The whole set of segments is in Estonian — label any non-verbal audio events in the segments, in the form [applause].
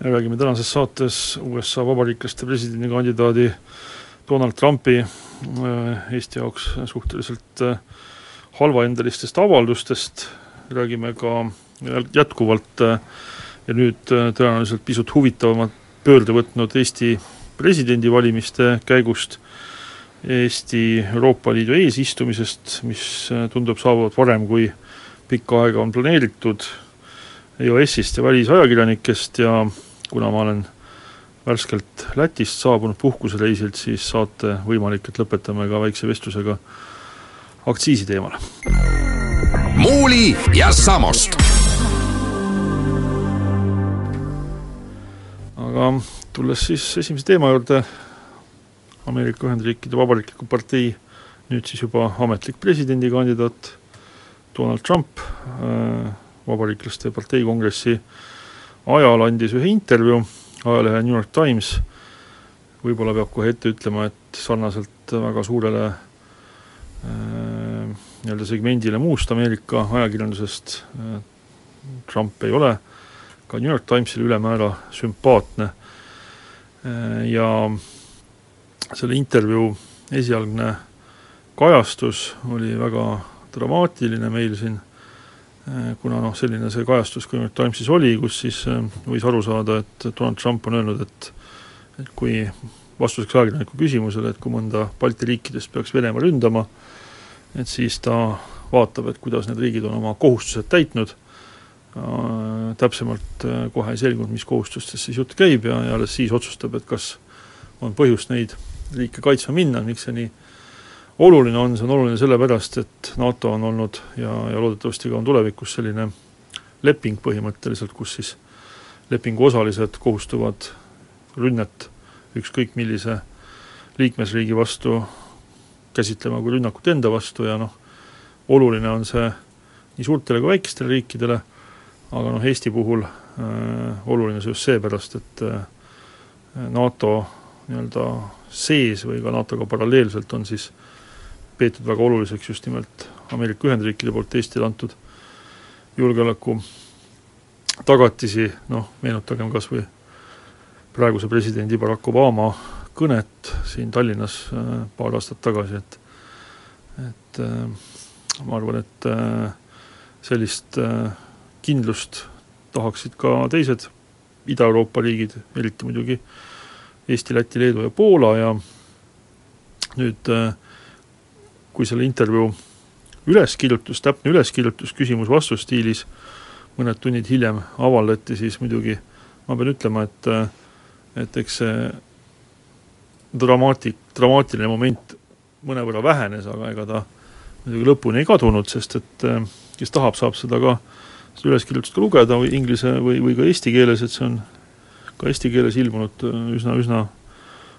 räägime tänases saates USA vabariiklaste presidendikandidaadi Donald Trumpi äh, Eesti jaoks suhteliselt äh, halvaendelistest avaldustest, räägime ka jätkuvalt äh, ja nüüd tõenäoliselt pisut huvitavamat pöörde võtnud Eesti presidendivalimiste käigust, Eesti Euroopa Liidu eesistumisest, mis tundub saabuvat varem, kui pikka aega on planeeritud, EOS-ist ja välisajakirjanikest ja kuna ma olen värskelt Lätist saabunud puhkusereisilt, siis saate võimalik, et lõpetame ka väikse vestlusega aktsiisi teemal. muuli ja Samost. aga tulles siis esimese teema juurde, Ameerika Ühendriikide Vabariikliku Partei nüüd siis juba ametlik presidendikandidaat Donald Trump äh, vabariiklaste partei kongressi äh, ajal andis ühe intervjuu ajalehe New York Times, võib-olla peab kohe ette ütlema, et sarnaselt väga suurele äh, nii-öelda segmendile muust Ameerika ajakirjandusest äh, Trump ei ole ka New York Timesile ülemäära sümpaatne. Äh, ja selle intervjuu esialgne kajastus oli väga dramaatiline meil siin kuna noh, selline see kajastus ka New York Timesis oli, kus siis äh, võis aru saada, et Donald Trump on öelnud, et et kui vastuseks ajakirjaniku küsimusele, et kui mõnda Balti riikidest peaks Venemaa ründama, et siis ta vaatab, et kuidas need riigid on oma kohustused täitnud, äh, täpsemalt kohe ei selgunud, mis kohustustest siis jutt käib ja, ja alles siis otsustab, et kas on põhjust neid riike kaitsma minna, miks see nii oluline on, see on oluline sellepärast, et NATO on olnud ja, ja loodetavasti ka on tulevikus selline leping põhimõtteliselt, kus siis lepingu osalised kohustuvad rünnet ükskõik millise liikmesriigi vastu käsitlema kui rünnakut enda vastu ja noh, oluline on see nii suurtele kui väikestele riikidele, aga noh, Eesti puhul äh, oluline see just seepärast, et äh, NATO nii-öelda sees või ka NATO-ga paralleelselt on siis äh, peetud väga oluliseks just nimelt Ameerika Ühendriikide poolt Eestile antud julgeoleku tagatisi, noh, meenutagem kas või praeguse presidendi Barack Obama kõnet siin Tallinnas äh, paar aastat tagasi, et et äh, ma arvan, et äh, sellist kindlust tahaksid ka teised Ida-Euroopa riigid, eriti muidugi Eesti, Läti, Leedu ja Poola ja nüüd äh, kui selle intervjuu üleskirjutus, täpne üleskirjutus küsimus-vastus stiilis mõned tunnid hiljem avaldati, siis muidugi ma pean ütlema, et et eks see dramaatik, dramaatiline moment mõnevõrra vähenes, aga ega ta muidugi lõpuni ei kadunud, sest et kes tahab, saab seda ka, seda üleskirjutust ka lugeda või inglise või, või ka eesti keeles, et see on ka eesti keeles ilmunud üsna, üsna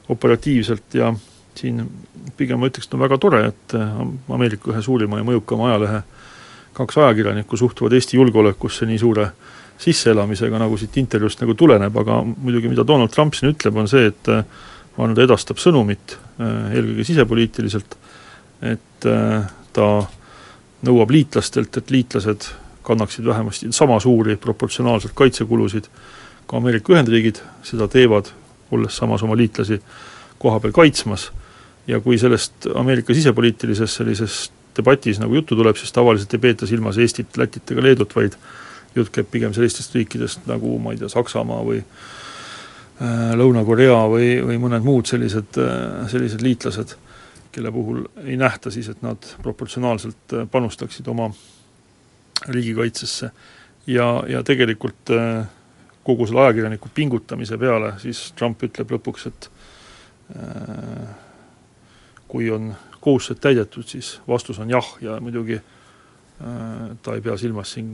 operatiivselt ja siin pigem ma ütleks, et on väga tore, et äh, Ameerika ühe suurima ja mõjukama ajalehe kaks ajakirjanikku suhtuvad Eesti julgeolekusse nii suure sisseelamisega, nagu siit intervjuust nagu tuleneb, aga muidugi mida Donald Trump siin ütleb, on see, et äh, ma arvan, ta edastab sõnumit äh, eelkõige sisepoliitiliselt, et ta nõuab liitlastelt, et liitlased kannaksid vähemasti sama suuri proportsionaalselt kaitsekulusid, ka Ameerika Ühendriigid seda teevad, olles samas oma liitlasi koha peal kaitsmas ja kui sellest Ameerika sisepoliitilises sellises debatis nagu juttu tuleb, siis tavaliselt ei peeta silmas Eestit, Lätit ega Leedut, vaid jutt käib pigem sellistest riikidest nagu ma ei tea, Saksamaa või äh, Lõuna-Korea või, või mõned muud sellised äh,, sellised liitlased, kelle puhul ei nähta siis, et nad proportsionaalselt äh, panustaksid oma riigikaitsesse. ja, ja tegelikult kogu selle ajakirjaniku pingutamise peale siis Trump ütleb lõpuks, et kui on kohustused täidetud, siis vastus on jah ja muidugi äh, ta ei pea silmas siin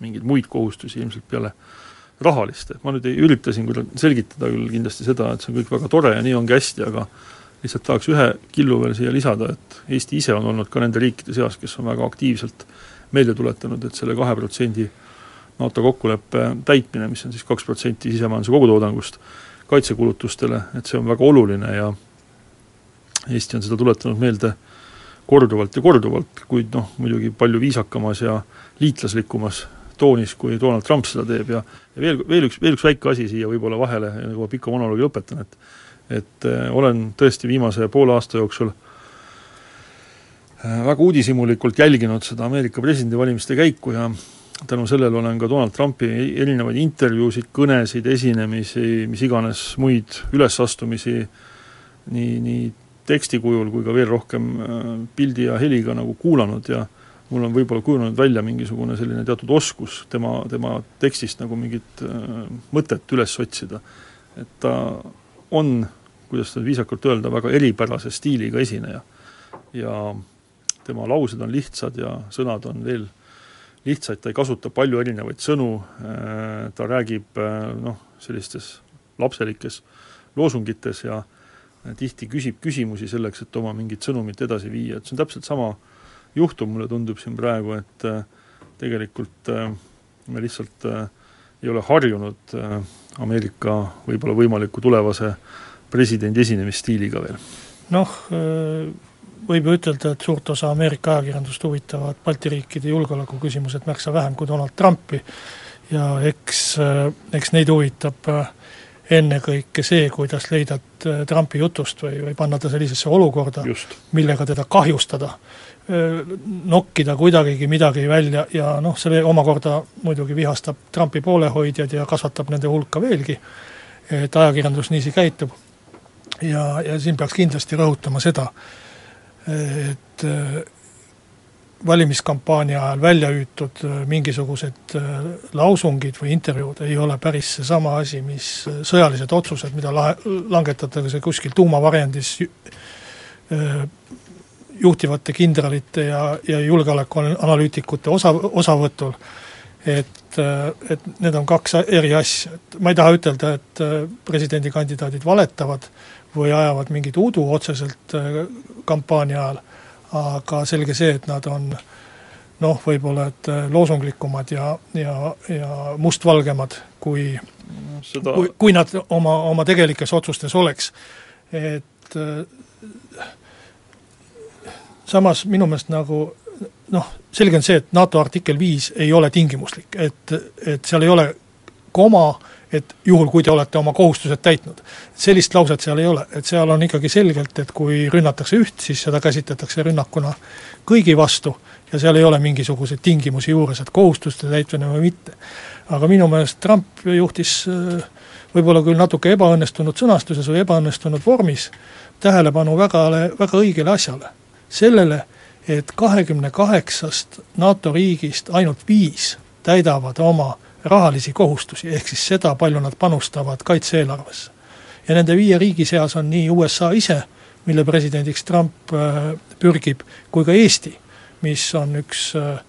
mingeid muid kohustusi ilmselt peale rahalist, et ma nüüd ei ürita siin küll selgitada küll kindlasti seda, et see on kõik väga tore ja nii ongi hästi, aga lihtsalt tahaks ühe killu veel siia lisada, et Eesti ise on olnud ka nende riikide seas, kes on väga aktiivselt meelde tuletanud, et selle kahe protsendi NATO kokkuleppe täitmine, mis on siis kaks protsenti sisemajanduse kogutoodangust, kaitsekulutustele, et see on väga oluline ja Eesti on seda tuletanud meelde korduvalt ja korduvalt, kuid noh, muidugi palju viisakamas ja liitlaslikumas toonis, kui Donald Trump seda teeb. Ja ja veel, veel üks, veel üks väike asi siia võib-olla vahele, enne kui ma pika monoloogi lõpetan, et et äh, olen tõesti viimase poole aasta jooksul äh, väga uudishimulikult jälginud seda Ameerika presidendivalimiste käiku ja tänu sellele olen ka Donald Trumpi erinevaid intervjuusid, kõnesid, esinemisi, mis iganes muid ülesastumisi nii, nii teksti kujul kui ka veel rohkem äh, pildi ja heliga nagu kuulanud ja mul on võib-olla kujunenud välja mingisugune selline teatud oskus tema, tema tekstist nagu mingit äh, mõtet üles otsida. et ta on, kuidas seda viisakalt öelda, väga eripärase stiiliga esineja. ja tema laused on lihtsad ja sõnad on veel lihtsaid, ta ei kasuta palju erinevaid sõnu, äh, ta räägib äh, noh, sellistes lapselikes loosungites ja tihti küsib küsimusi selleks, et oma mingit sõnumit edasi viia, et see on täpselt sama juhtum, mulle tundub siin praegu, et äh, tegelikult me lihtsalt ei ole harjunud Ameerika võib-olla võimaliku tulevase presidendi esinemisstiiliga veel. noh, võib ju ütelda, et suurt osa Ameerika ajakirjandust huvitavad Balti riikide julgeolekuküsimused märksa vähem kui Donald Trumpi ja eks, eks neid huvitab ennekõike see, kuidas leida Trumpi jutust või, või panna ta sellisesse olukorda, millega teda kahjustada, nokkida kuidagigi midagi välja ja noh, see omakorda muidugi vihastab Trumpi poolehoidjad ja kasvatab nende hulka veelgi, et ajakirjandus niiviisi käitub. ja, ja siin peaks kindlasti rõhutama seda, et äh, valimiskampaania ajal välja hüütud äh, mingisugused äh, lausungid või intervjuud ei ole päris seesama asi, mis sõjalised otsused, mida lahe, langetatakse kuskil tuumavarjendis juhtivate kindralite ja, ja julgeolekuanalüütikute osa, osavõtul, et, et need on kaks eri asja, et ma ei taha ütelda, et presidendikandidaadid valetavad või ajavad mingit udu otseselt kampaania ajal, aga selge see, et nad on noh, võib-olla et äh, loosunglikumad ja, ja, ja mustvalgemad, kui Seda... kui, kui nad oma, oma tegelikes otsustes oleks. et äh, samas minu meelest nagu noh, selge on see, et NATO artikkel viis ei ole tingimuslik, et, et seal ei ole koma, et juhul, kui te olete oma kohustused täitnud. sellist lauset seal ei ole, et seal on ikkagi selgelt, et kui rünnatakse üht, siis seda käsitletakse rünnakuna kõigi vastu ja seal ei ole mingisuguseid tingimusi juures, et kohustuste täitmine või mitte. aga minu meelest Trump juhtis äh, võib-olla küll natuke ebaõnnestunud sõnastuses või ebaõnnestunud vormis tähelepanu väga, väga õigele asjale. sellele, et kahekümne kaheksast NATO riigist ainult viis täidavad oma rahalisi kohustusi, ehk siis seda, palju nad panustavad kaitse-eelarvesse. ja nende viie riigi seas on nii USA ise, mille presidendiks Trump äh, pürgib, kui ka Eesti, mis on üks, äh,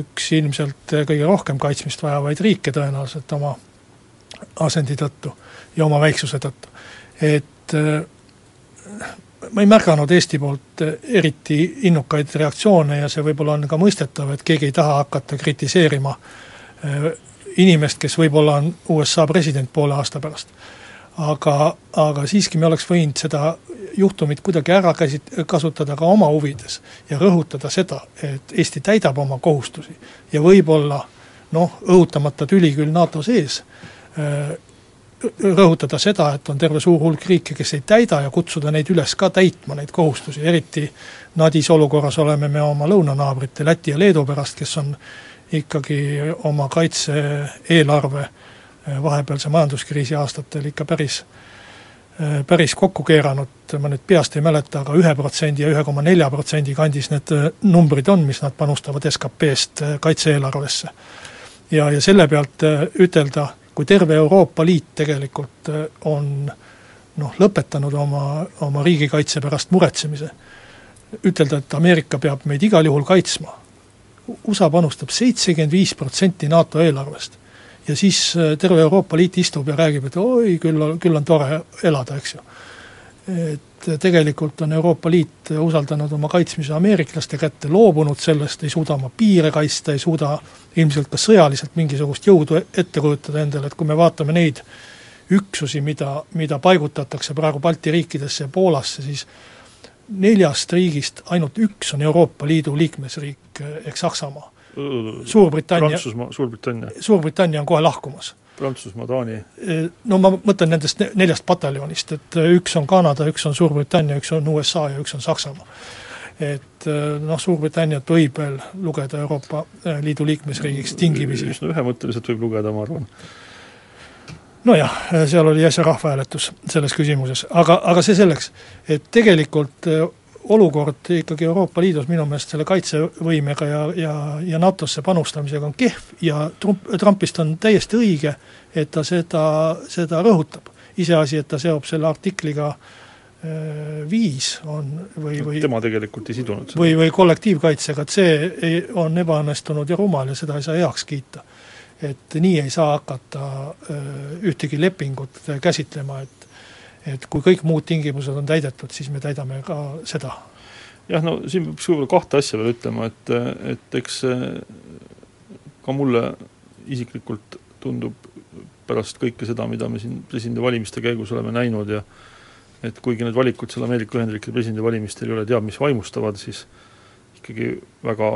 üks ilmselt kõige rohkem kaitsmist vajavaid riike tõenäoliselt oma asendi tõttu ja oma väiksuse tõttu. et äh, ma ei märganud Eesti poolt eriti innukaid reaktsioone ja see võib-olla on ka mõistetav, et keegi ei taha hakata kritiseerima inimest, kes võib-olla on USA president poole aasta pärast. aga, aga siiski me oleks võinud seda juhtumit kuidagi ära käsit-, kasutada ka oma huvides ja rõhutada seda, et Eesti täidab oma kohustusi ja võib-olla noh, õhutamata tüli küll NATO sees, äh, rõhutada seda, et on terve suur hulk riike, kes ei täida ja kutsuda neid üles ka täitma neid kohustusi, eriti nadis olukorras oleme me oma lõunanaabrite Läti ja Leedu pärast, kes on ikkagi oma kaitse-eelarve eh, vahepealse majanduskriisi aastatel ikka päris, eh, päris kokku keeranud, ma nüüd peast ei mäleta aga, aga ühe protsendi ja ühe koma nelja protsendi kandis need eh, numbrid on, mis nad panustavad SKP-st kaitse-eelarvesse. ja, ja selle pealt ütelda, kui terve Euroopa Liit tegelikult on noh, lõpetanud oma, oma riigikaitse pärast muretsemise, ütelda, et Ameerika peab meid igal juhul kaitsma USA panustab seitsekümmend viis protsenti NATO eelarvest. ja siis äh, terve Euroopa Liit istub ja räägib, et oi, küll küll on tore elada, eks ju. et tegelikult on Euroopa Liit usaldanud oma kaitsmise ameeriklaste kätte, loobunud sellest, ei suuda oma piire kaitsta, ei suuda ilmselt ka sõjaliselt mingisugust jõudu ette kujutada endale, et kui me vaatame neid üksusi, mida, mida paigutatakse praegu Balti riikidesse ja Poolasse, siis neljast riigist ainult üks on Euroopa Liidu liikmesriik ehk Saksamaa. Suurbritannia Suurbritannia. Suurbritannia on kohe lahkumas. Prantsusmaa, Taani. No ma mõtlen nendest neljast pataljonist, et üks on Kanada, üks on Suurbritannia, üks on USA ja üks on Saksamaa. et noh, Suurbritanniat võib veel lugeda Euroopa Liidu liikmesriigiks tingimisi. üsna ühemõtteliselt võib lugeda, ma arvan nojah, seal oli äsja rahvahääletus selles küsimuses, aga, aga see selleks, et tegelikult äh, olukord ikkagi Euroopa Liidus minu meelest selle kaitsevõimega ja, ja, ja NATO-sse panustamisega on kehv ja Trump, Trumpist on täiesti õige, et ta seda, seda rõhutab. iseasi, et ta seob selle artikliga äh, viis on või, või tema tegelikult ei sidunud seda. või, või kollektiivkaitsega, et see ei, on ebaõnnestunud ja rumal ja seda ei saa heaks kiita et nii ei saa hakata ühtegi lepingut käsitlema, et et kui kõik muud tingimused on täidetud, siis me täidame ka seda. jah, no siin peaks võib-olla kahte asja veel ütlema, et, et eks ka mulle isiklikult tundub pärast kõike seda, mida me siin presidendivalimiste käigus oleme näinud ja et kuigi need valikud seal Ameerika Ühendriikide presidendivalimistel ei ole teab mis vaimustavad, siis ikkagi väga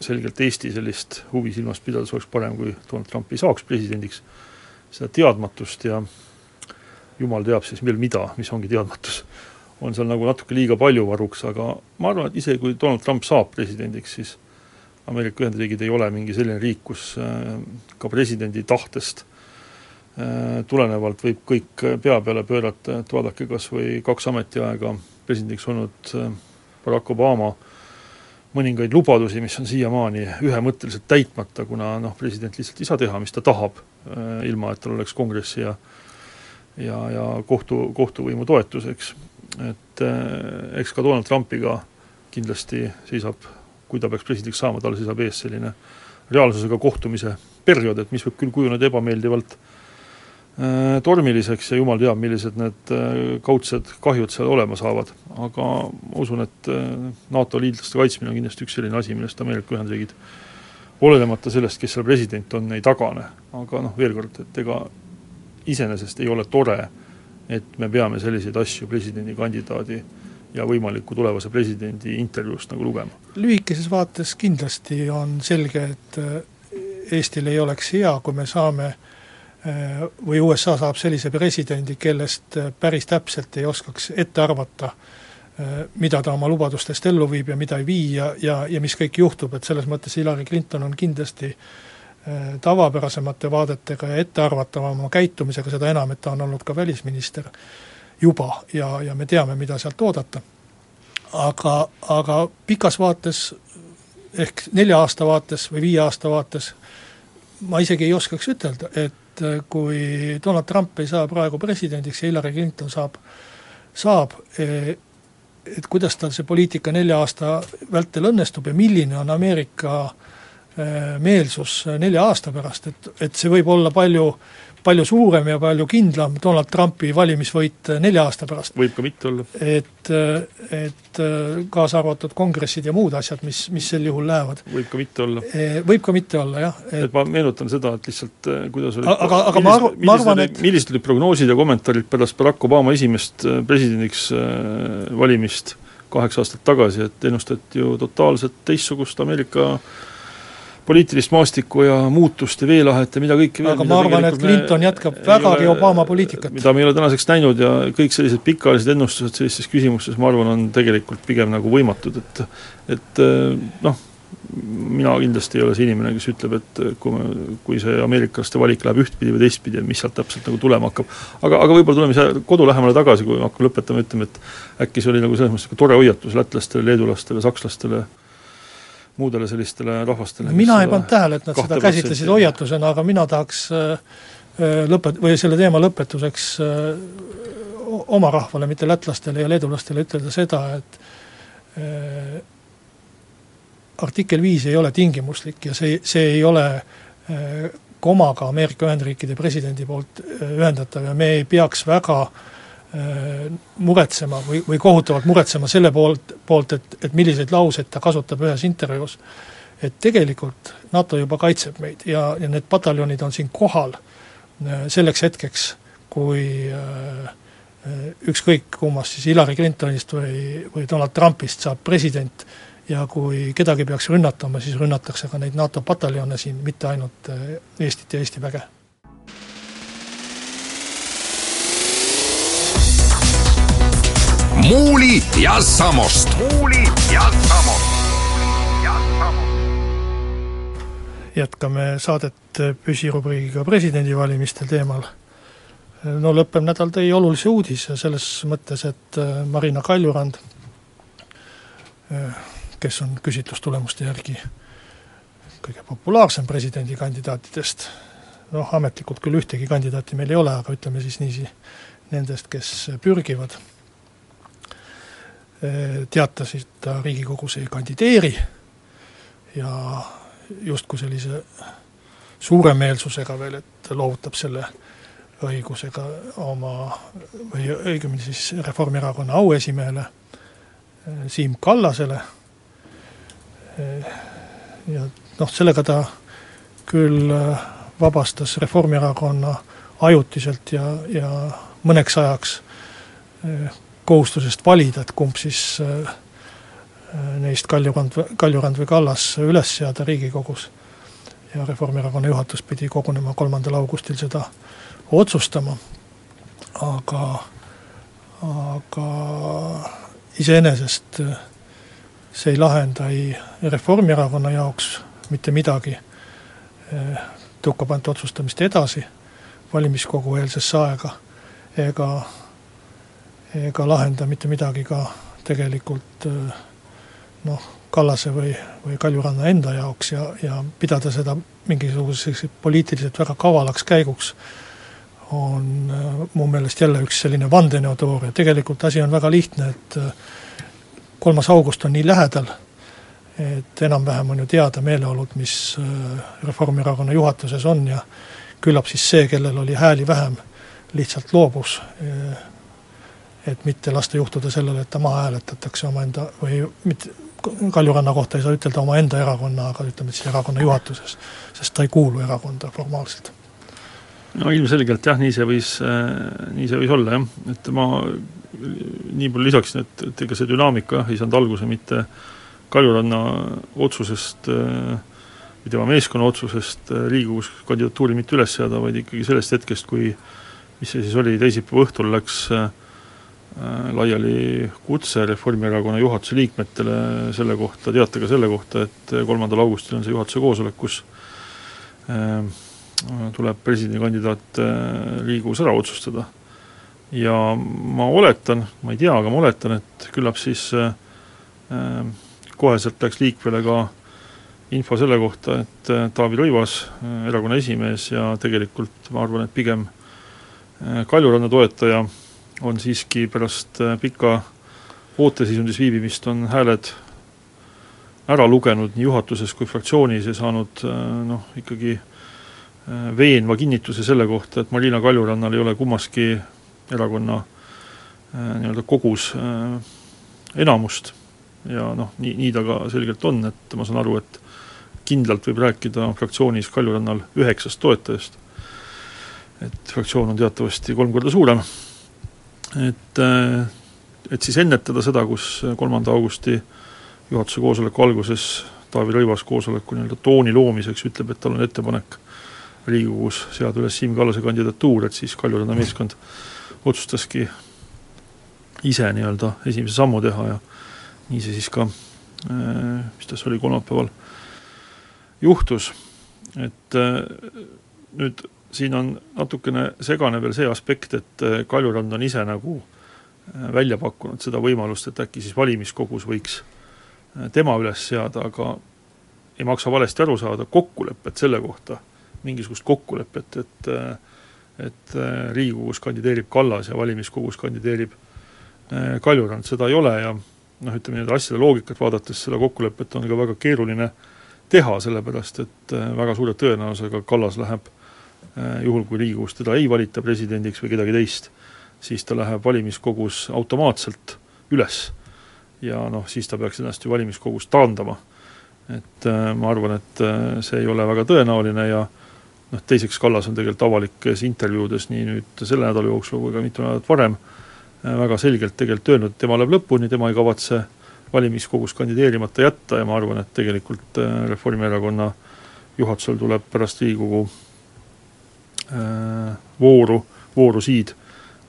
selgelt Eesti sellist huvi silmas pidades oleks parem, kui Donald Trump ei saaks presidendiks, seda teadmatust ja jumal teab siis veel mida, mis ongi teadmatus, on seal nagu natuke liiga palju varuks, aga ma arvan, et isegi kui Donald Trump saab presidendiks, siis Ameerika Ühendriigid ei ole mingi selline riik, kus äh, ka presidendi tahtest äh, tulenevalt võib kõik pea peale pöörata, et vaadake kas või kaks ametiaega presidendiks olnud äh, Barack Obama mõningaid lubadusi, mis on siiamaani ühemõtteliselt täitmata, kuna noh, president lihtsalt ei saa teha, mis ta tahab, äh, ilma et tal oleks kongressi ja ja, ja kohtu, kohtuvõimu toetus, eks. et äh, eks ka Donald Trumpiga kindlasti seisab, kui ta peaks presidendiks saama, tal seisab ees selline reaalsusega kohtumise periood, et mis võib küll kujuneda ebameeldivalt Äh, tormiliseks ja jumal teab, millised need äh, kaudsed kahjud seal olema saavad. aga ma usun, et äh, NATO liitlaste kaitsmine on kindlasti üks selline asi, millest Ameerika Ühendriigid olenemata sellest, kes seal president on, ei tagane. aga noh, veel kord, et ega iseenesest ei ole tore, et me peame selliseid asju presidendikandidaadi ja võimaliku tulevase presidendi intervjuust nagu lugema. lühikeses vaates kindlasti on selge, et Eestil ei oleks hea, kui me saame äh, Äh, või USA saab sellise presidendi, kellest äh, päris täpselt ei oskaks ette arvata, äh, mida ta oma lubadustest ellu viib ja mida ei vii ja, ja, ja mis kõik juhtub, et selles mõttes Hillary Clinton on kindlasti tavapärasemate vaadetega ja ettearvatavama käitumisega, seda enam, et ta on olnud ka välisminister juba ja, ja me teame, mida sealt oodata. aga, aga pikas vaates ehk nelja aasta vaates või viie aasta vaates ma isegi ei oskaks ütelda, et et äh, kui Donald Trump ei saa praegu presidendiks ja Hillary Clinton saab, saab, e, et kuidas tal see poliitika nelja aasta vältel õnnestub ja milline on Ameerika e, meelsus nelja aasta pärast, et, et see võib olla palju äh, palju suurem ja palju kindlam Donald Trumpi valimisvõit nelja aasta pärast. võib ka mitte olla. et, et kaasa arvatud kongressid ja muud asjad, mis, mis sel juhul lähevad. võib ka mitte olla. Võib ka mitte olla, jah. et ma meenutan seda, et lihtsalt kuidas oli aga, aga ma arv-, ma arvan, et millised olid prognoosid ja kommentaarid pärast Barack Obama esimest presidendiks valimist kaheksa aastat tagasi, et ennustati ju totaalselt teistsugust Ameerika poliitilist maastikku ja muutust ja veelahet ja mida kõike veel. aga ma arvan, et Clinton jätkab vägagi Obama poliitikat. mida me ei ole tänaseks näinud ja kõik sellised pikaajalised ennustused sellistes küsimustes, ma arvan, on tegelikult pigem nagu võimatud, et et noh, mina kindlasti ei ole see inimene, kes ütleb, et kui me, kui see ameeriklaste valik läheb ühtpidi või teistpidi, et mis sealt täpselt nagu tulema hakkab. aga, aga võib-olla tuleme siia kodu lähemale tagasi, kui me hakkame lõpetama, ütleme, et äkki see oli nagu selles mõttes tore hoiatus lätlastele, leedulastele, sakslastele, muudele sellistele rahvastele mina ei pannud tähele, et nad seda käsitlesid hoiatusena, aga mina tahaks äh, äh, lõpet-, või selle teema lõpetuseks äh, oma rahvale, mitte lätlastele ja leedulastele ütelda seda, et artikkel viis ei ole tingimuslik ja see, see ei ole komaga Ameerika Ühendriikide presidendi poolt ühendatav ja me ei peaks väga muretsema või, või kohutavalt muretsema selle poolt, poolt, et, et milliseid lauseid ta kasutab ühes intervjuus, et tegelikult NATO juba kaitseb meid ja, ja need pataljonid on siin kohal selleks hetkeks, kui ükskõik kummast siis Hillary Clintonist või, või Donald Trumpist saab president ja kui kedagi peaks rünnatama, siis rünnatakse ka neid NATO pataljone siin, mitte ainult äh, Eestit ja Eesti väge. Muuli ja Samost. muuli ja Samost. jätkame saadet püsirubriigiga presidendivalimistel teemal. no lõppev nädal tõi olulise uudise selles mõttes, et äh, Marina Kaljurand äh, kes on küsitlustulemuste järgi kõige populaarsem presidendikandidaatidest, noh ametlikult küll ühtegi kandidaati meil ei ole, aga ütleme siis niiviisi, nendest, kes pürgivad, teatasid ta Riigikogus ei kandideeri ja justkui sellise suuremeelsusega veel, et loovutab selle õigusega oma, või õigemini siis Reformierakonna auesimehele Siim Kallasele. Ja noh, sellega ta küll äh, vabastas Reformierakonna ajutiselt ja, ja mõneks ajaks äh, kohustusest valida, et kumb siis äh, neist Kaljurand, Kaljurand või Kallas üles seada Riigikogus. ja Reformierakonna juhatus pidi kogunema kolmandal augustil seda otsustama, aga, aga iseenesest äh, see ei lahenda ei Reformierakonna jaoks mitte midagi, tõukab ainult otsustamist edasi valimiskogu eelsesse aega, ega, ega lahenda mitte midagi ka tegelikult noh, Kallase või, või Kaljuranna enda jaoks ja, ja pidada seda mingisuguseks poliitiliselt väga kavalaks käiguks, on mu meelest jälle üks selline vandenõuteooria, tegelikult asi on väga lihtne, et kolmas august on nii lähedal, et enam-vähem on ju teada meeleolud, mis äh, Reformierakonna juhatuses on ja küllap siis see, kellel oli hääli vähem, lihtsalt loobus, äh, et mitte lasta juhtuda sellele, et ta maha hääletatakse omaenda või mitte, Kaljuranna kohta ei saa ütelda omaenda erakonna, aga ütleme siis erakonna juhatuses, sest ta ei kuulu erakonda formaalselt. No ilmselgelt jah, nii see võis, äh, nii see võis olla jah, et ma nii palju lisaksin, et, et ega see dünaamika jah, ei saanud alguse mitte Kaljuranna otsusest või tema meeskonna otsusest äh, Riigikogus kandidatuuri mitte üles seada, vaid ikkagi sellest hetkest, kui mis see siis oli, teisipäeva õhtul läks äh, laiali kutse Reformierakonna juhatuse liikmetele selle kohta, teatega selle kohta, et kolmandal augustil on see juhatuse koosolek, kus äh, tuleb presidendikandidaat Riigikogus ära otsustada. Ja ma oletan, ma ei tea, aga ma oletan, et küllap siis äh, koheselt läks liikvele ka info selle kohta, et äh, Taavi Rõivas äh,, erakonna esimees ja tegelikult ma arvan, et pigem äh, Kaljuranna toetaja, on siiski pärast äh, pika ooteseisundis viibimist, on hääled ära lugenud nii juhatuses kui fraktsioonis ja saanud äh, noh, ikkagi äh, veenva kinnituse selle kohta, et Marina Kaljurannal ei ole kummaski erakonna nii-öelda kogus enamust. Ja noh, nii, nii ta ka selgelt on, et ma saan aru, et kindlalt võib rääkida fraktsioonis Kaljurannal üheksast toetajast, et fraktsioon on teatavasti kolm korda suurem, et äh, et siis ennetada seda, kus kolmanda augusti juhatuse koosoleku alguses Taavi Rõivas koosoleku nii-öelda tooni loomiseks ütleb, et tal on ettepanek Riigikogus seada üles Siim Kallase kandidatuur, et siis Kaljuranna meeskond otsustaski ise nii-öelda esimese sammu teha ja nii see siis ka, äh, mis ta siis oli, kolmapäeval juhtus, et äh, nüüd siin on natukene segane veel see aspekt, et äh, Kaljurand on ise nagu välja pakkunud seda võimalust, et äkki siis valimiskogus võiks tema üles seada, aga ei maksa valesti aru saada, kokkulepet selle kohta, mingisugust kokkulepet, et äh, et äh, Riigikogus kandideerib Kallas ja valimiskogus kandideerib äh, Kaljurand, seda ei ole ja noh, ütleme nende asjade loogikat vaadates seda kokkulepet on ka väga keeruline teha, sellepärast et väga suure tõenäosusega Kallas läheb juhul, kui Riigikogus teda ei valita presidendiks või kedagi teist, siis ta läheb valimiskogus automaatselt üles. ja noh, siis ta peaks ennast ju valimiskogust taandama. et ma arvan, et see ei ole väga tõenäoline ja noh, teiseks Kallas on tegelikult avalikes intervjuudes nii nüüd selle nädala jooksul kui ka mitu nädalat varem väga selgelt tegelikult öelnud, et tema läheb lõpuni, tema ei kavatse valimiskogus kandideerimata jätta ja ma arvan, et tegelikult Reformierakonna juhatusel tuleb pärast Riigikogu Äh, vooru, voorusid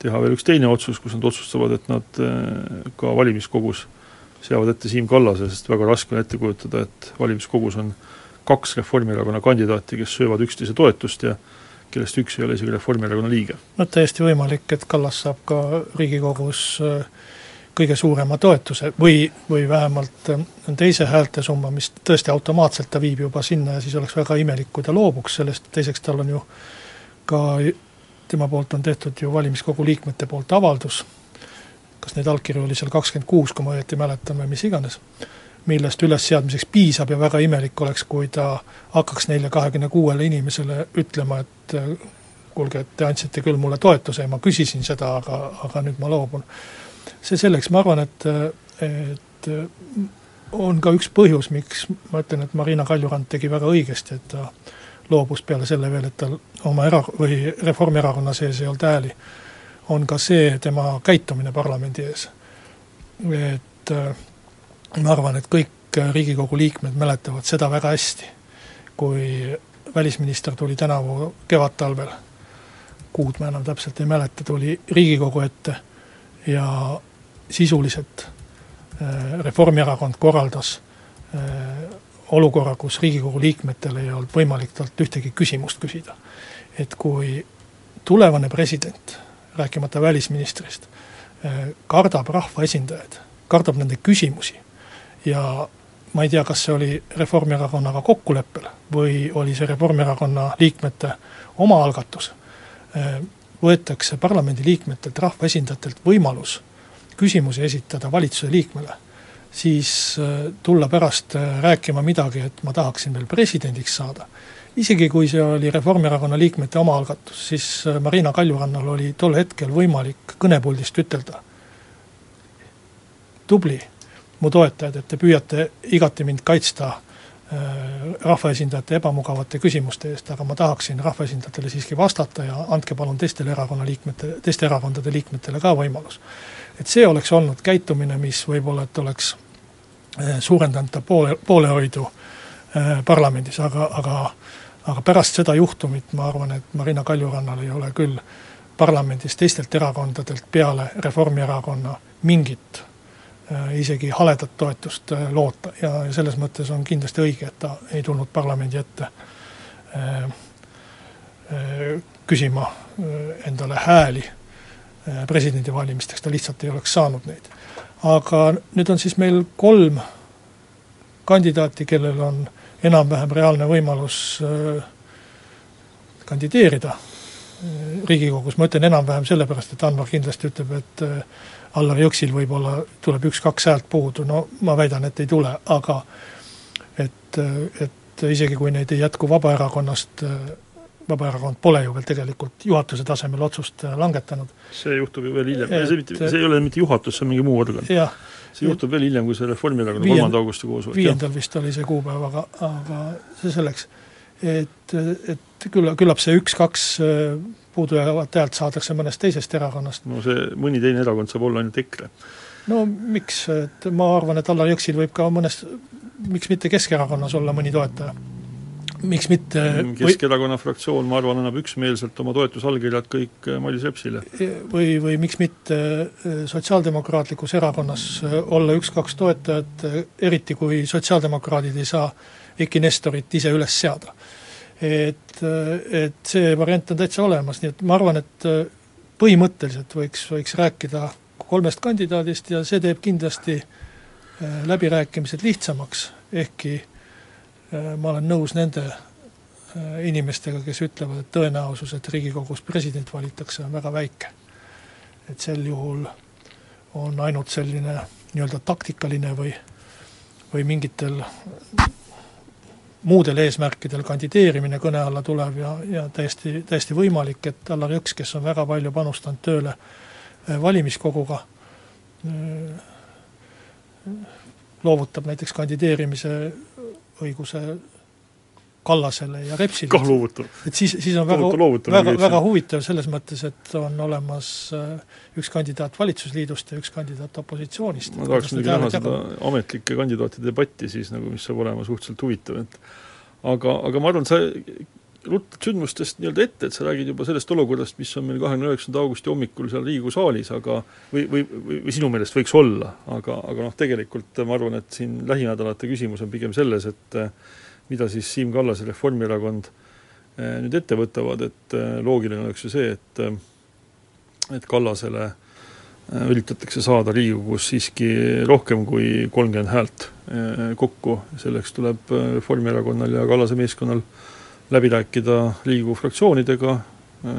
teha veel üks teine otsus, kus nad otsustavad, et nad äh, ka valimiskogus seavad ette Siim Kallase, sest väga raske on ette kujutada, et valimiskogus on kaks Reformierakonna kandidaati, kes söövad üksteise toetust ja kellest üks ei ole isegi Reformierakonna liige. no täiesti võimalik, et Kallas saab ka Riigikogus äh, kõige suurema toetuse või, või vähemalt teise häältesumma, mis tõesti automaatselt ta viib juba sinna ja siis oleks väga imelik, kui ta loobuks sellest, teiseks tal on ju äh, ka tema poolt on tehtud ju valimiskogu liikmete poolt avaldus, kas neid allkirju oli seal kakskümmend kuus, kui ma õieti mäletan, või mis iganes, millest ülesseadmiseks piisab ja väga imelik oleks, kui ta hakkaks neile kahekümne kuuele inimesele ütlema, et kuulge, et te andsite küll mulle toetuse ja ma küsisin seda, aga, aga nüüd ma loobun. see selleks, ma arvan, et, et on ka üks põhjus, miks ma ütlen, et Marina Kaljurand tegi väga õigesti, et ta loobus peale selle veel, et tal oma era- või Reformierakonna sees ei olnud hääli, on ka see tema käitumine parlamendi ees. et äh, ma arvan, et kõik Riigikogu liikmed mäletavad seda väga hästi, kui välisminister tuli tänavu kevadtalvel, kuud ma enam täpselt ei mäleta, tuli Riigikogu ette ja sisuliselt äh, Reformierakond korraldas äh, olukorra, kus Riigikogu liikmetel ei olnud võimalik talt ühtegi küsimust küsida. et kui tulevane president, rääkimata välisministrist, eh, kardab rahvaesindajaid, kardab nende küsimusi ja ma ei tea, kas see oli Reformierakonnaga kokkuleppel või oli see Reformierakonna liikmete omaalgatus, eh, võetakse parlamendiliikmetelt, rahvaesindajatelt võimalus küsimusi esitada valitsuse liikmele siis äh, tulla pärast äh, rääkima midagi, et ma tahaksin veel presidendiks saada, isegi kui see oli Reformierakonna liikmete omaalgatus, siis äh, Marina Kaljurannal oli tol hetkel võimalik kõnepuldist ütelda, tubli, mu toetajad, et te püüate igati mind kaitsta rahvaesindajate ebamugavate küsimuste eest, aga ma tahaksin rahvaesindajatele siiski vastata ja andke palun teistele erakonna liikmete, teiste erakondade liikmetele ka võimalus. Et see oleks olnud käitumine, mis võib-olla, et oleks eh, suurendanud ta poole, poolehoidu eh, parlamendis, aga, aga aga pärast seda juhtumit ma arvan, et Marina Kaljurannal ei ole küll parlamendis teistelt erakondadelt peale Reformierakonna mingit isegi haledat toetust äh, loota. Ja, selles mõttes on kindlasti õige, et ta ei tulnud parlamendi ette äh, küsima endale hääli Äh, presidendivalimisteks, ta lihtsalt ei oleks saanud neid. aga nüüd on siis meil kolm kandidaati, kellel on enam-vähem reaalne võimalus äh, kandideerida äh, Riigikogus, ma ütlen enam-vähem sellepärast, et Anvar kindlasti ütleb, et Allar Jõksil võib-olla tuleb üks-kaks häält puudu, no ma väidan, et ei tule, aga et, et isegi kui neid ei jätku Vabaerakonnast Vabaerakond pole ju veel tegelikult juhatuse tasemel otsust langetanud. see juhtub ju veel hiljem, see mitte, see ei ole mitte juhatus, see on mingi muu organ. see juhtub veel hiljem, kui see Reformierakonna kolmanda augusti koosolek. viiendal vist oli see kuupäev, aga, aga see selleks. et, et küll, küllap see üks-kaks puudujäävat häält saadakse mõnest teisest erakonnast. no see mõni teine erakond saab olla ainult EKRE. no miks, et ma arvan, et Allar Jõksil võib ka mõnes, miks mitte Keskerakonnas olla mõni toetaja miks mitte Keskerakonna või... fraktsioon, ma arvan, annab üksmeelselt oma toetusallkirjad kõik äh, Mailis Repsile. või, või miks mitte äh, Sotsiaaldemokraatlikus Erakonnas äh, olla üks-kaks toetajat, eriti kui sotsiaaldemokraadid ei saa Eiki Nestorit ise üles seada. Et, et see variant on täitsa olemas, nii et ma arvan, et põhimõtteliselt võiks, võiks rääkida kolmest kandidaadist ja see teeb kindlasti läbirääkimised lihtsamaks, ehkki Äh, ma olen nõus nende äh, inimestega, kes ütlevad, et tõenäosus, et Riigikogus president valitakse, on väga väike. et sel juhul on ainult selline nii-öelda taktikaline või, või mingitel muudel eesmärkidel kandideerimine kõne alla tuleb ja, ja täiesti, täiesti võimalik, et Allar Jõks, kes on väga palju panustanud tööle valimiskoguga, loovutab näiteks kandideerimise õiguse Kallasele ja Repsile. kah loovutab. et siis, siis on väga, väga, väga huvitav selles mõttes, et on olemas äh, üks kandidaat valitsusliidust ja üks kandidaat opositsioonist. ma tahaks muidugi näha seda ametlike kandidaatide debatti siis nagu, mis saab olema suhteliselt huvitav, et aga, aga ma arvan, sa ruttad sündmustest nii-öelda ette, et sa räägid juba sellest olukorrast, mis on meil kahekümne üheksanda augusti hommikul seal Riigikogu saalis, aga või, või, või, sinu meelest võiks olla, aga, aga noh, tegelikult ma arvan, et siin lähinädalate küsimus on pigem selles, et mida siis Siim Kallas ja Reformierakond eh, nüüd ette võtavad, et eh, loogiline oleks ju see, et eh, et Kallasele üritatakse saada Riigikogus siiski rohkem kui kolmkümmend häält kokku, selleks tuleb Reformierakonnal ja Kallase meeskonnal läbi rääkida Riigikogu fraktsioonidega,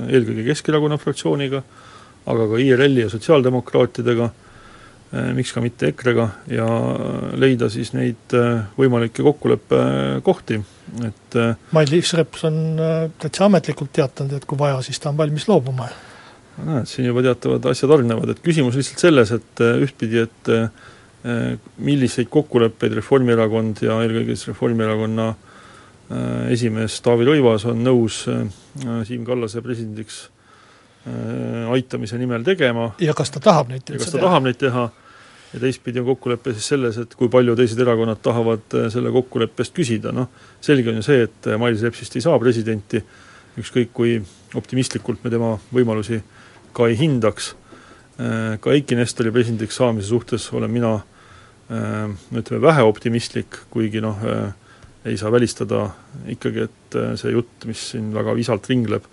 eelkõige Keskerakonna fraktsiooniga, aga ka IRL-i ja sotsiaaldemokraatidega, miks ka mitte EKRE-ga, ja leida siis neid võimalikke kokkuleppekohti, et Mailis Reps on täitsa ametlikult teatanud, et kui vaja, siis ta on valmis loobuma. näed, siin juba teatavad asjad hargnevad, et küsimus lihtsalt selles, et ühtpidi, et milliseid kokkuleppeid Reformierakond ja eelkõige siis Reformierakonna äh, Äh, esimees Taavi Rõivas on nõus äh, Siim Kallase presidendiks äh, aitamise nimel tegema. ja kas ta tahab neid ja kas ta teha? tahab neid teha, ja teistpidi on kokkulepe siis selles, et kui palju teised erakonnad tahavad selle kokkuleppest küsida, noh selge on ju see, et Mailis Repsist ei saa presidenti, ükskõik kui optimistlikult me tema võimalusi ka ei hindaks, ka Eiki Nestori presidendiks saamise suhtes olen mina ütleme, vähe optimistlik, kuigi noh, ei saa välistada ikkagi, et äh, see jutt, mis siin väga visalt ringleb,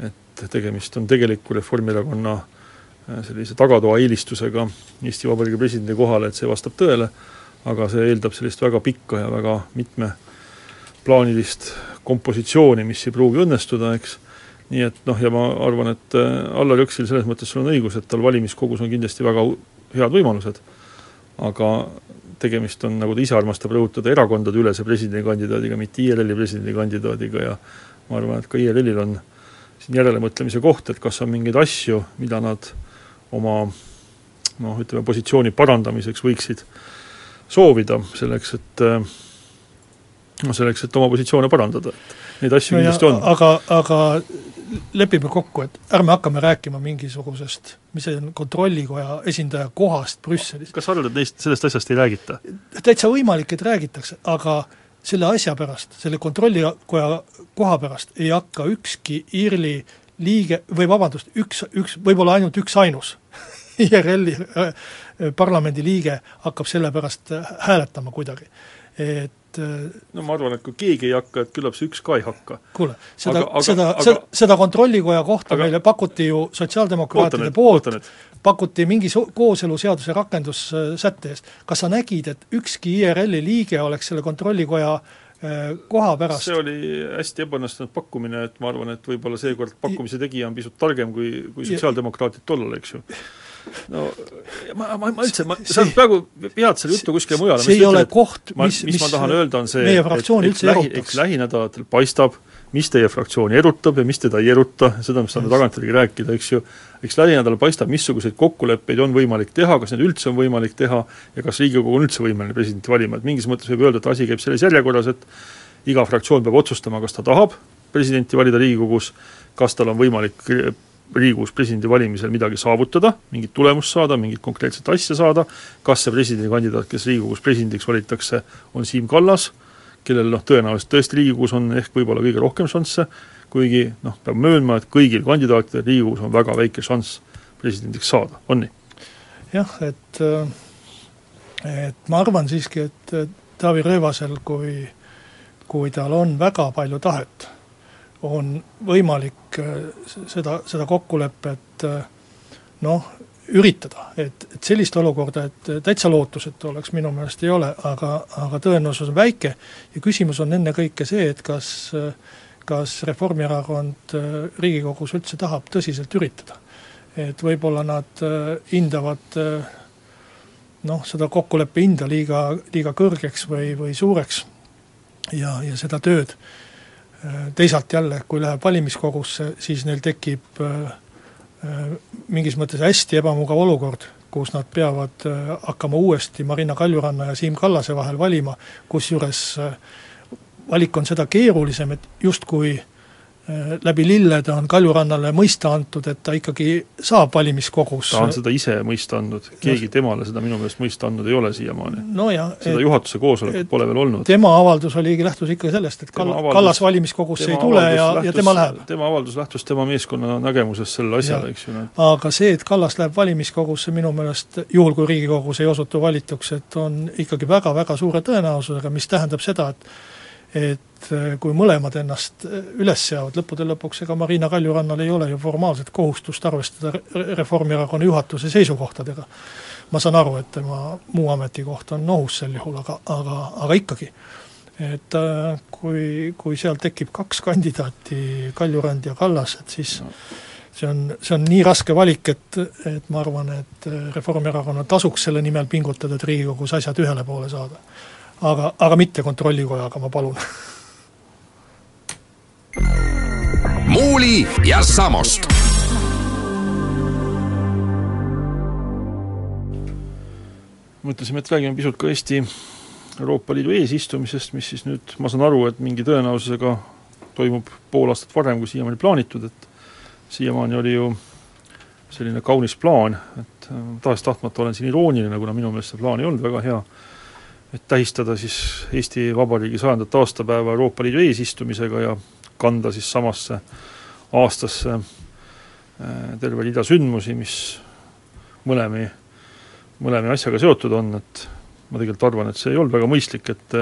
et tegemist on tegeliku Reformierakonna äh, sellise tagatoa eelistusega Eesti Vabariigi presidendi kohale, et see vastab tõele, aga see eeldab sellist väga pikka ja väga mitmeplaanilist kompositsiooni, mis ei pruugi õnnestuda, eks, nii et noh, ja ma arvan, et äh, Allar Jõksil selles mõttes sul on õigus, et tal valimiskogus on kindlasti väga head võimalused, aga tegemist on, nagu ta ise armastab rõhutada, erakondadeülese presidendikandidaadiga, mitte IRL-i presidendikandidaadiga ja ma arvan, et ka IRL-il on siin järelemõtlemise koht, et kas on mingeid asju, mida nad oma noh, ütleme positsiooni parandamiseks võiksid soovida, selleks et noh, selleks, et oma positsioone parandada, et neid asju no kindlasti on. aga, aga lepime kokku, et ärme hakkame rääkima mingisugusest, mis see on, kontrollikoja esindaja kohast Brüsselis. kas sa arvad, et neist, sellest asjast ei räägita? täitsa võimalik, et räägitakse, aga selle asja pärast, selle kontrollikoja koha pärast ei hakka ükski IRL-i liige, või vabandust, üks, üks, võib-olla ainult üksainus [laughs] IRL-i äh, parlamendi liige hakkab selle pärast hääletama kuidagi. et äh, no ma arvan, et kui keegi ei hakka, et küllap see üks ka ei hakka. kuule, seda, seda, seda, seda kontrollikoja kohta aga, meile pakuti ju sotsiaaldemokraatide poolt, pakuti mingi kooseluseaduse rakendussätte eest. kas sa nägid, et ükski IRL-i liige oleks selle kontrollikoja äh, koha pärast see oli hästi ebaõnnestunud pakkumine, et ma arvan, et võib-olla seekord pakkumise tegija on pisut targem kui, kui sotsiaaldemokraadid tollal, eks ju no ma, ma, ma üldse, ma, sa praegu vead selle jutu kuskile mujale. see ei ole ütled, koht, mis, mis ma tahan öelda, on see, et, et lähi, lähinädalatel paistab, mis teie fraktsiooni erutab ja mis teda ei eruta, seda me saame tagantjärgi rääkida, eks ju, eks lähinädalal paistab, missuguseid kokkuleppeid on võimalik teha, kas neid üldse on võimalik teha ja kas Riigikogu on üldse võimeline presidenti valima, et mingis mõttes võib öelda, et asi käib selles järjekorras, et iga fraktsioon peab otsustama, kas ta tahab presidenti valida Riigikogus, kas tal on võimalik Riigikogus presidendi valimisel midagi saavutada, mingit tulemust saada, mingit konkreetset asja saada, kas see presidendikandidaat, kes Riigikogus presidendiks valitakse, on Siim Kallas, kellel noh, tõenäoliselt tõesti Riigikogus on ehk võib-olla kõige rohkem šansse, kuigi noh, peab möönma, et kõigil kandidaatidel Riigikogus on väga väike šanss presidendiks saada, on nii? jah, et et ma arvan siiski, et Taavi Rõivasel, kui kui tal on väga palju tahet on võimalik äh, seda, seda kokkulepet äh, noh, üritada, et, et sellist olukorda, et täitsa lootusetu oleks, minu meelest ei ole, aga, aga tõenäosus on väike ja küsimus on ennekõike see, et kas kas Reformierakond äh, Riigikogus üldse tahab tõsiselt üritada. et võib-olla nad hindavad noh, seda kokkuleppe hinda liiga, liiga kõrgeks või, või suureks ja, ja seda tööd. Teisalt jälle, kui läheb valimiskogusse, siis neil tekib mingis mõttes hästi ebamugav olukord, kus nad peavad hakkama uuesti Marina Kaljuranna ja Siim Kallase vahel valima, kusjuures valik on seda keerulisem, et justkui äh, Äh, läbi lillede on Kaljurannale mõista antud, et ta ikkagi saab valimiskogus ta on seda ise mõista andnud, keegi no, temale seda minu meelest mõista andnud ei ole siiamaani no. seda juhatuse koosolekut pole veel olnud. tema avaldus oligi, lähtus ikka sellest, et Kall-, Kallas valimiskogusse ei tule ja, ja tema läheb. tema avaldus lähtus tema meeskonna nägemusest sellele asjale, eks ju. aga see, et Kallas läheb valimiskogusse, minu meelest juhul, kui Riigikogus ei osutu valituks, et on ikkagi väga-väga suure tõenäosusega, mis tähendab seda, et et äh, kui mõlemad ennast äh, üles seavad, lõppude lõpuks ega Marina Kaljurannal ei ole ju formaalset kohustust arvestada Reformierakonna juhatuse seisukohtadega. ma saan aru, et tema muu ametikoht on ohus sel juhul, aga, aga, aga ikkagi. et äh, kui, kui seal tekib kaks kandidaati, Kaljurand ja Kallas, et siis no see on, see on nii raske valik, et, et ma arvan, et Reformierakonnal tasuks selle nimel pingutada, et Riigikogus asjad ühele poole saada aga, aga mitte Kontrollikojaga, ma palun. [laughs] muuli ja Samost. mõtlesime, et räägime pisut ka Eesti Euroopa Liidu eesistumisest, mis siis nüüd, ma saan aru, et mingi tõenäosusega toimub pool aastat varem, kui siiamaani plaanitud, et siiamaani oli ju selline kaunis plaan, et äh, tahes-tahtmata olen siin irooniline, kuna minu meelest see plaan ei olnud väga hea et tähistada siis Eesti Vabariigi sajandat aastapäeva Euroopa Liidu eesistumisega ja kanda siis samasse aastasse äh, terve rida sündmusi, mis mõlemi, mõlemi asjaga seotud on, et ma tegelikult arvan, et see ei olnud väga mõistlik, et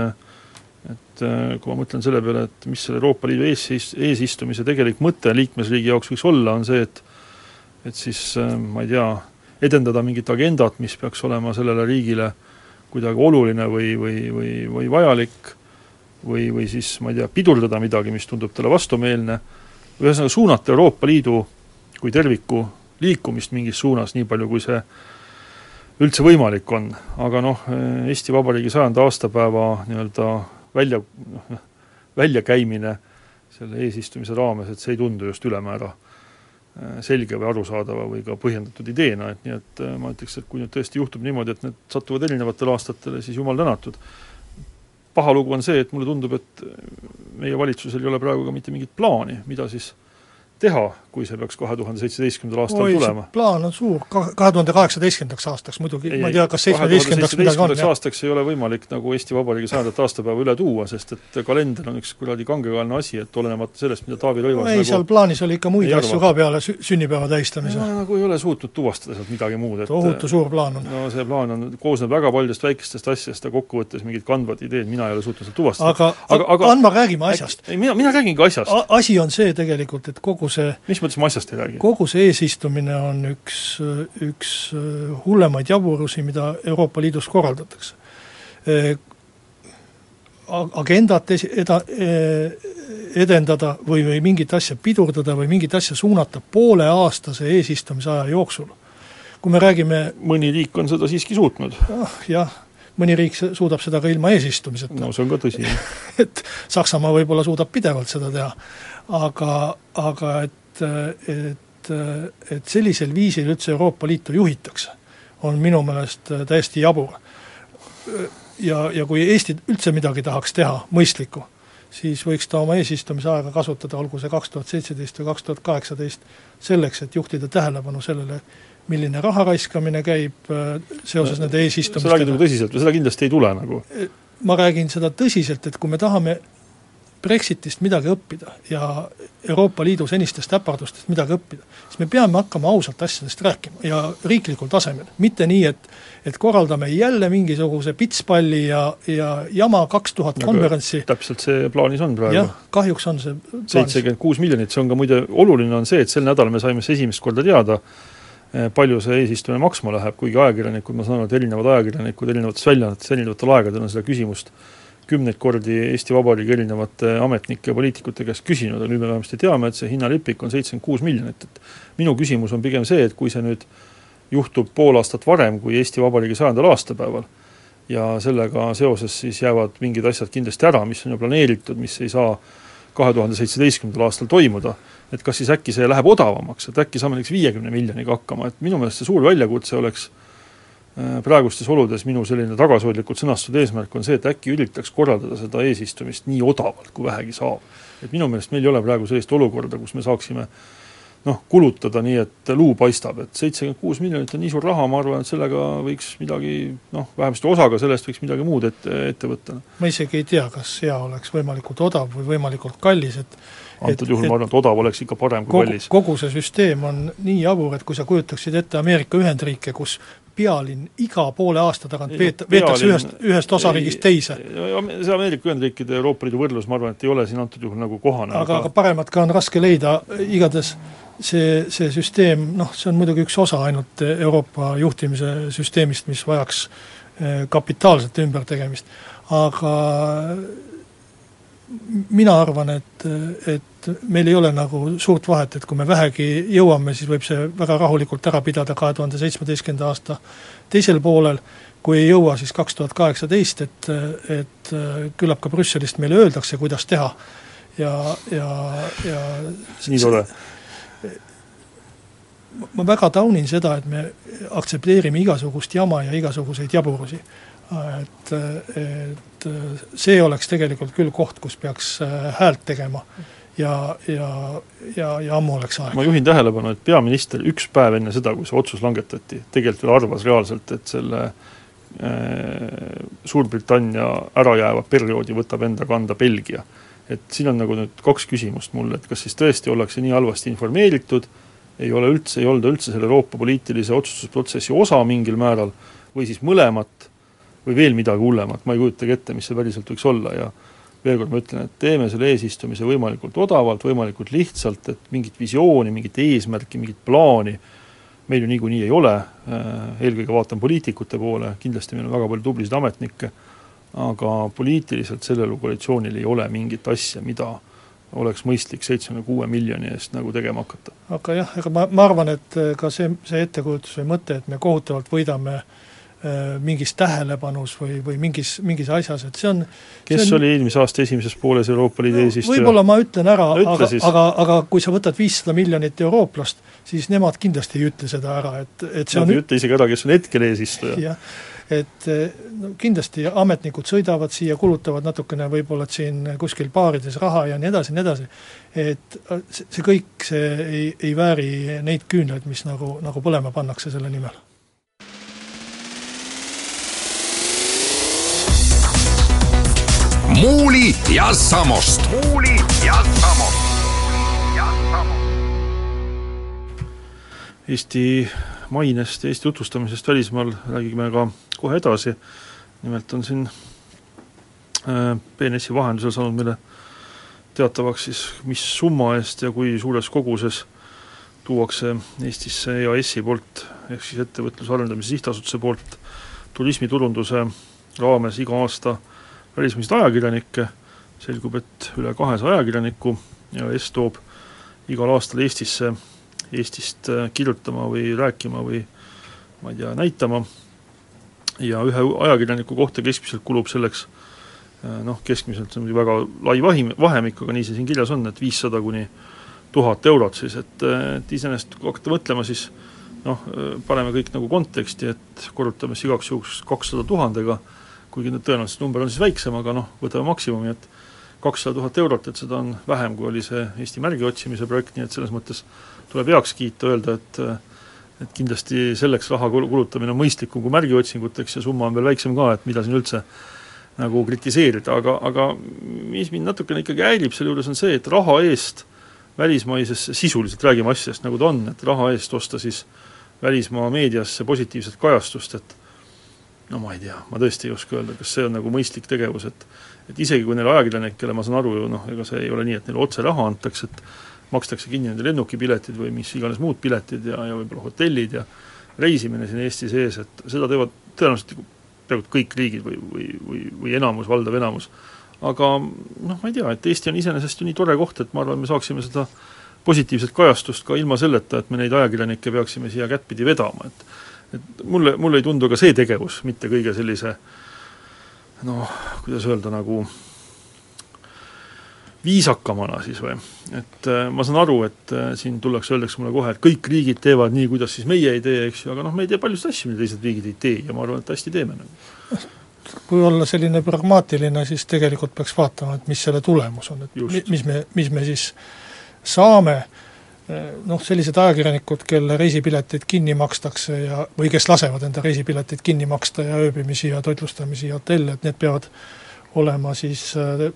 et äh, kui ma mõtlen selle peale, et mis selle Euroopa Liidu ees, eesistumise tegelik mõte liikmesriigi jaoks võiks olla, on see, et et siis äh, ma ei tea, edendada mingit agendat, mis peaks olema sellele riigile äh, kuidagi oluline või, või, või, või vajalik või, või siis ma ei tea, pidurdada midagi, mis tundub talle vastumeelne, ühesõnaga suunata Euroopa Liidu kui terviku liikumist mingis suunas, nii palju kui see üldse võimalik on, aga noh, Eesti Vabariigi sajanda aastapäeva nii-öelda välja, noh, väljakäimine selle eesistumise raames, et see ei tundu just ülemäära Äh, selge või arusaadava või ka põhjendatud ideena, et nii et äh, ma ütleks, et kui nüüd tõesti juhtub niimoodi, et need satuvad erinevatele aastatele, siis jumal tänatud. Paha lugu on see, et mulle tundub, et meie valitsusel ei ole praegu ka mitte mingit plaani, mida siis teha, kui see peaks kahe tuhande seitsmeteistkümnendal aastal Oi, tulema? plaan on suur, kahe tuhande kaheksateistkümnendaks aastaks muidugi, ma ei tea, kas seitsmeteistkümnendaks midagi on, aastaks ei ole võimalik nagu Eesti Vabariigi sajandat aastapäeva üle tuua, sest et kalender on üks kuradi kangekaelne asi, et olenemata sellest, mida Taavi Rõivas ei nagu, seal plaanis oli ikka muid asju ka peale sü-, sünnipäeva tähistamise. ma nagu ei ole suutnud tuvastada sealt midagi muud, et tohutu suur plaan on. no see plaan on, koosneb väga paljudest väikestest asjadest ja kokkuvõttes mingid kandvad ideed mina ei ole suutnud sealt tuvastada. aga, aga, aga Anmar, räägime asjast. ei, mina, mina räägingi asjast. Kogu see mis mõttes ma asjast ei räägi? kogu see eesistumine on üks, üks hullemaid jaburusi, mida Euroopa Liidus korraldatakse. Agendat esi-, eda-, edendada või, või mingit asja pidurdada või mingit asja suunata pooleaastase eesistumise aja jooksul. kui me räägime mõni riik on seda siiski suutnud ah,. jah, mõni riik suudab seda ka ilma eesistumiseta. no see on ka tõsi [laughs] et Saksamaa võib-olla suudab pidevalt seda teha, aga, aga et et, et, sellisel viisil üldse Euroopa Liitu juhitakse, on minu meelest täiesti jabur. ja, ja kui Eesti üldse midagi tahaks teha mõistlikku, siis võiks ta oma eesistumise aega kasutada, olgu see kaks tuhat seitseteist või kaks tuhat kaheksateist, selleks, et juhtida tähelepanu sellele, milline raha raiskamine käib äh, seoses nende eesistumistega. sa räägid nagu tõsiselt või seda kindlasti ei tule nagu? ma räägin seda tõsiselt, et kui me tahame Brexitist midagi õppida ja Euroopa Liidu senistest äpardustest midagi õppida, siis me peame hakkama ausalt asjadest rääkima ja riiklikul tasemel, mitte nii, et et korraldame jälle mingisuguse pitspalli ja, ja jama kaks tuhat konverentsi. täpselt see plaanis on praegu. jah, kahjuks on see seitsekümmend kuus miljonit, see on ka muide, oluline on see, et sel nädalal me saime siis esimest korda teada, eh, palju see eesistumine maksma läheb, kuigi ajakirjanikud, ma saan aru, et erinevad ajakirjanikud erinevates väljaannetes erinevatel aegadel on seda küsimust kümneid kordi Eesti Vabariigi erinevate ametnike ja poliitikute käest küsinud, aga nüüd me vähemasti teame, et see hinnalipik on seitsekümmend kuus miljonit, et minu küsimus on pigem see, et kui see nüüd juhtub pool aastat varem kui Eesti Vabariigi sajandal aastapäeval, ja sellega seoses siis jäävad mingid asjad kindlasti ära, mis on ju planeeritud, mis ei saa kahe tuhande seitsmeteistkümnendal aastal toimuda, et kas siis äkki see läheb odavamaks, et äkki saame näiteks viiekümne miljoniga hakkama, et minu meelest see suur väljakutse oleks äh, praegustes oludes minu selline tagasihoidlikult sõnastatud eesmärk on see, et äkki üritaks korraldada seda eesistumist nii odavalt, kui vähegi saab. et minu meelest meil ei ole praegu sellist olukorda, kus me saaksime äh, noh, kulutada nii, et luu paistab, et seitsekümmend kuus miljonit on nii suur raha, ma arvan, et sellega võiks midagi noh, vähemasti osaga sellest võiks midagi muud ette, ette võtta. ma isegi ei tea, kas hea oleks võimalikult odav või võimalikult kallis, et antud juhul ma arvan, et odav oleks ikka parem kui kogu, kallis. kogu see süsteem on nii jabur, et kui sa kujutaksid ette Ameerika Ühendriike, kus pealinn iga poole aasta tagant veeta, veetakse ühest, ühest osariigist teise. see Ameerika Ühendriikide Euroopa Liidu võrdlus, ma arvan, et ei ole siin antud juhul nagu kohane. aga, aga paremat ka on raske leida, igatahes see, see süsteem, noh, see on muidugi üks osa ainult Euroopa juhtimise süsteemist, mis vajaks eh, kapitaalset ümbertegemist, aga mina arvan, et, et meil ei ole nagu suurt vahet, et kui me vähegi jõuame, siis võib see väga rahulikult ära pidada kahe tuhande seitsmeteistkümnenda aasta teisel poolel, kui ei jõua, siis kaks tuhat kaheksateist, et, et küllap ka Brüsselist meile öeldakse, kuidas teha. ja, ja, ja nii tore ma väga taunin seda, et me aktsepteerime igasugust jama ja igasuguseid jaburusi. et, et see oleks tegelikult küll koht, kus peaks äh, häält tegema ja, ja, ja, ja ammu oleks aeg. ma juhin tähelepanu, et peaminister üks päev enne seda, kui see otsus langetati, tegelikult veel arvas reaalselt, et selle äh, Suurbritannia ärajääva perioodi võtab enda kanda Belgia. et siin on nagu nüüd kaks küsimust mul, et kas siis tõesti ollakse nii halvasti informeeritud, ei ole üldse, ei olda üldse selle Euroopa poliitilise otsustusprotsessi osa mingil määral või siis mõlemat või veel midagi hullemat, ma ei kujutagi ette, mis see päriselt võiks olla ja veel kord ma ütlen, et teeme selle eesistumise võimalikult odavalt, võimalikult lihtsalt, et mingit visiooni, mingit eesmärki, mingit plaani meil ju niikuinii ei ole, eelkõige vaatan poliitikute poole, kindlasti meil on väga palju tublisid ametnikke, aga poliitiliselt sellel koalitsioonil ei ole mingit asja, mida oleks mõistlik seitsmekümne kuue miljoni eest nagu tegema hakata. aga jah, ega ma, ma arvan, et äh, ka see, see ettekujutus või mõte, et me kohutavalt võidame äh, mingis tähelepanus või, või mingis, mingis asjas, et see on kes see on, oli eelmise aasta esimeses pooles Euroopa Liidu eesistuja? võib-olla ma ütlen ära no,, aga, aga, aga kui sa võtad viissada miljonit eurooplast, siis nemad kindlasti ei ütle seda ära, et, et see Nad on ei ütle isegi ära, kes on hetkel eesistuja. jah, et no kindlasti ametnikud sõidavad siia, kulutavad natukene võib-olla siin kuskil baarides raha ja nii edasi nii edasi, et see, see kõik, see ei, ei vääri neid küünlaid, mis nagu, nagu põlema pannakse selle nimel. Muuli ja Samost. muuli ja Samost. Eesti mainest ja Eesti tutvustamisest välismaal räägime ka kohe edasi, nimelt on siin äh, BNS-i vahendusel saanud meile teatavaks siis, mis summa eest ja kui suures koguses tuuakse Eestisse EAS-i poolt, ehk siis Ettevõtluse Arendamise Sihtasutuse poolt turismiturunduse raames iga aasta välismaiseid ajakirjanikke, selgub, et üle kahesaja ajakirjaniku EAS toob igal aastal Eestisse, Eestist äh, kirjutama või rääkima või ma ei tea, näitama. Ja ühe ajakirjaniku kohta keskmiselt kulub selleks äh, noh, keskmiselt see on muidugi väga lai vahim, vahemik, aga nii see siin kirjas on, et viissada kuni tuhat eurot siis, et, et iseenesest kui hakata mõtlema, siis noh, paneme kõik nagu konteksti, et korrutame siis igaks juhuks kakssada tuhandega, kuigi tõenäoliselt number on siis väiksem, aga noh, võtame maksimumi, et kakssada tuhat eurot, et seda on vähem, kui oli see Eesti märgi otsimise projekt, nii et selles mõttes tuleb heaks kiita, öelda, et et kindlasti selleks raha kulutamine on mõistlikum kui märgiotsinguteks ja summa on veel väiksem ka, et mida siin üldse nagu kritiseerida, aga, aga mis mind natukene ikkagi häirib selle juures, on see, et raha eest välismaisesse, sisuliselt räägime asjadest, nagu ta on, et raha eest osta siis välismaa meediasse positiivset kajastust, et no ma ei tea, ma tõesti ei oska öelda, kas see on nagu mõistlik tegevus, et et isegi kui neile ajakirjanikele, ma saan aru ju noh, ega see ei ole nii, et neile otse raha antakse, et makstakse kinni nende lennukipiletid või mis iganes muud piletid ja, ja võib-olla hotellid ja reisimine siin Eesti sees, et seda teevad tõenäoliselt peaaegu kõik riigid või, või, või, või enamus, valdav enamus. Aga noh, ma ei tea, et Eesti on iseenesest ju nii tore koht, et ma arvan, me saaksime seda positiivset kajastust ka ilma selleta, et me neid ajakirjanikke peaksime siia kättpidi vedama, et et mulle, mulle ei tundu ka see tegevus mitte kõige sellise noh, kuidas öelda, nagu viisakamana siis või? et äh, ma saan aru, et äh, siin tullakse, öeldakse mulle kohe, et kõik riigid teevad nii, kuidas siis meie ei tee, eks ju, aga noh, me ei tee paljusid asju, mida teised riigid ei tee ja ma arvan, et hästi teeme nagu. kui olla selline pragmaatiline, siis tegelikult peaks vaatama, et mis selle tulemus on, et Just. mis me, mis me siis saame, noh, sellised ajakirjanikud, kelle reisipiletid kinni makstakse ja või kes lasevad enda reisipiletid kinni maksta ja ööbimisi ja toitlustamisi ja hotelle, et need peavad olema siis äh,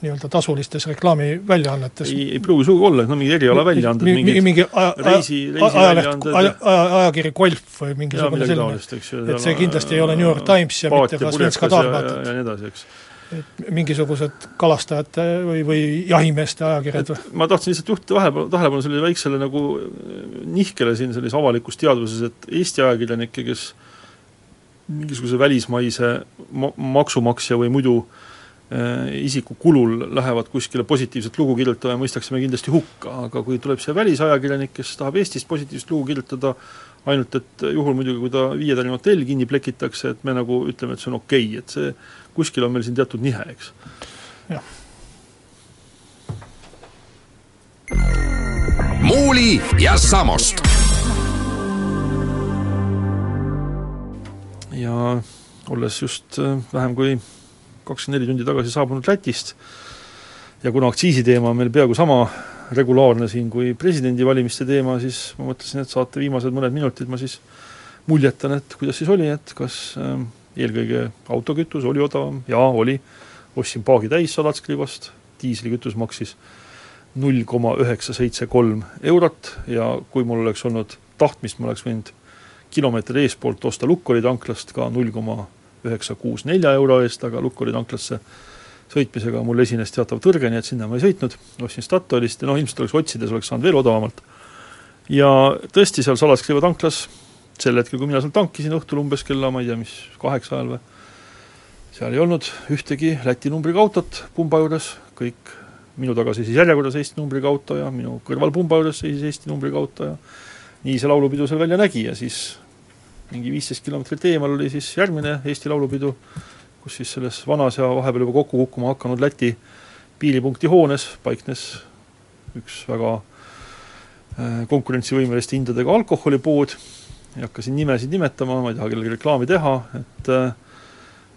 nii-öelda tasulistes reklaamiväljaannetes. ei, ei pruugi sugugi olla, no mingid erialaväljaanded, mingid mingi aja, reisi, reisiväljaanded aja, aja, ajakiri Golf või mingisugune selline, et see kindlasti ei ole New York Times ja mitte ka Svenska Dagbladet. ja nii edasi, eks et mingisugused kalastajate või, või jahimeeste ajakirjad või? ma tahtsin lihtsalt juhtida tähelepanu, tähelepanu sellele väiksele nagu nihkele siin sellises avalikus teadvuses, et Eesti ajakirjanikke, kes mingisuguse välismaise ma-, maksumaksja või muidu äh, Äh, isiku kulul lähevad kuskile positiivset lugu kirjutama ja mõistaksime kindlasti hukka, aga kui tuleb see välisajakirjanik, kes tahab Eestist positiivset lugu kirjutada, ainult et juhul muidugi, kui ta viietärni hotell kinni plekitakse, et me nagu ütleme, et see on okei okay., et see, kuskil on meil siin teatud nihe, eks. jah. muuli ja Samost. ja olles just äh, vähem kui kakskümmend neli tundi tagasi saabunud Lätist ja kuna aktsiisiteema on meil peaaegu sama regulaarne siin kui presidendivalimiste teema, siis ma mõtlesin, et saate viimased mõned minutid ma siis muljetan, et kuidas siis oli, et kas äh, eelkõige autokütus oli odavam, jaa, oli, ostsin paagi täis Salatskivast, diislikütus maksis null koma üheksa seitse kolm eurot ja kui mul oleks olnud tahtmist, ma oleks võinud kilomeetri eespoolt osta Lukkoli tanklast ka null koma üheksa kuus nelja euro eest, aga Lukkuri tanklasse sõitmisega mul esines teatav tõrge, nii et sinna ma ei sõitnud, ostsin Statoilist ja noh, ilmselt oleks otsides, oleks saanud veel odavamalt. ja tõesti, seal Salaskriva tanklas. Sel hetkel, kui mina seal tankisin õhtul umbes kella, ma ei tea, mis, kaheksa ajal või, seal ei olnud ühtegi Läti numbriga autot pumba juures, kõik minu taga seisis järjekorras Eesti numbriga auto ja minu kõrval pumba juures seisis Eesti numbriga auto ja nii see laulupidu seal välja nägi. Ja siis mingi viisteist kilomeetrit eemal oli siis järgmine Eesti Laulupidu, kus siis selles vanas ja vahepeal juba kokku kukkuma hakanud Läti piiripunkti hoones paiknes üks väga äh, konkurentsivõimeliste hindadega alkoholipood, ei hakka siin nimesid nimetama, ma ei taha kellelegi reklaami teha, et äh,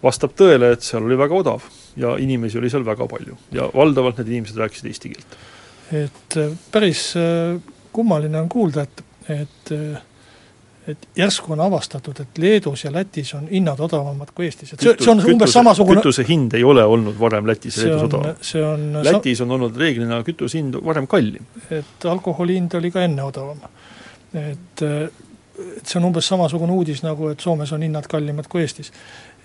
vastab tõele, et seal oli väga odav ja inimesi oli seal väga palju ja valdavalt need inimesed rääkisid eesti keelt. et äh, päris kummaline on kuulda, et, et et järsku on avastatud, et Leedus ja Lätis on hinnad odavamad kui Eestis, et see, see on kütuse, umbes samasugune kütuse hind ei ole olnud varem Lätis ja Leedus odavam. see on Lätis on olnud reeglina kütuse hind varem kallim. et alkoholi hind oli ka enne odavam. et, et see on umbes samasugune uudis, nagu et Soomes on hinnad kallimad kui Eestis.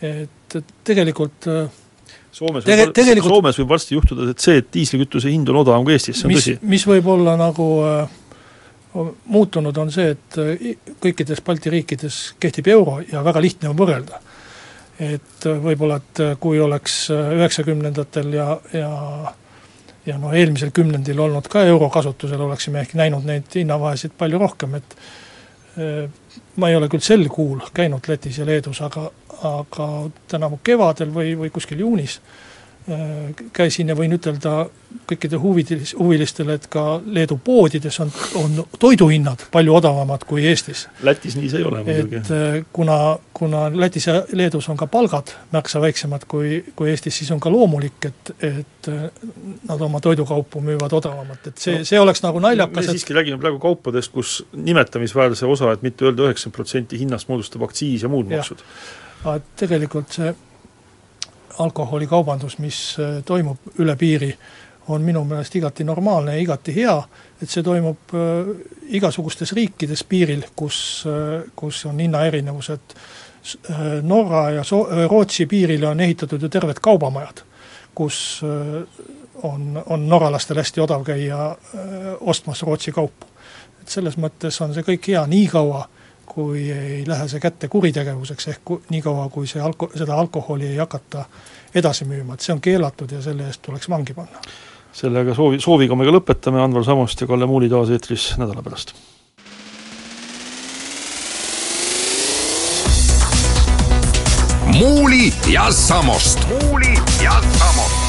et, et tegelikult Soomes võib, tegelikult, Soomes võib varsti juhtuda, et see, et diislikütuse hind on odavam kui Eestis, see on mis, tõsi. mis võib olla nagu äh, muutunud, on see, et äh, kõikides Balti riikides kehtib euro ja väga lihtne on võrrelda. et äh, võib-olla, et äh, kui oleks üheksakümnendatel ja, ja ja noh, eelmisel kümnendil olnud ka euro kasutusel, oleksime ehk näinud neid hinnavahesid palju rohkem, et ma ei ole küll sel kuul käinud Lätis ja Leedus, aga, aga tänavu kevadel või, või kuskil juunis äh, käisin ja võin ütelda kõikide huvilis, huvilistele, et ka Leedu poodides on, on toiduhinnad palju odavamad kui Eestis. Lätis nii see ei ole muidugi. et äh, kuna, kuna Lätis ja Leedus on ka palgad märksa väiksemad kui, kui Eestis, siis on ka loomulik, et, et äh, nad oma toidukaupu müüvad odavamalt, et see no,, see oleks nagu naljakas me siiski et... räägime praegu kaupadest, kus nimetamisväärse osa, et mitte öelda üheksakümmend protsenti hinnast moodustab aktsiis ja muud maksud. tegelikult see alkoholikaubandus, mis äh, toimub üle piiri, on minu meelest igati normaalne ja igati hea, et see toimub äh, igasugustes riikides piiril, kus, äh, kus on hinnaerinevused, Norra ja So-, Rootsi piirile on ehitatud ju terved kaubamajad, kus on, on norralastel hästi odav käia ostmas Rootsi kaupu. et selles mõttes on see kõik hea, niikaua kui ei lähe see kätte kuritegevuseks, ehk ku-, niikaua, kui see alko-, seda alkoholi ei hakata edasi müüma, et see on keelatud ja selle eest tuleks vangi panna. sellega soovi, sooviga me ka lõpetame, Anvar Samost ja Kalle Muuli taas eetris nädala pärast. Muuli ja Samost. muuli ja Samost.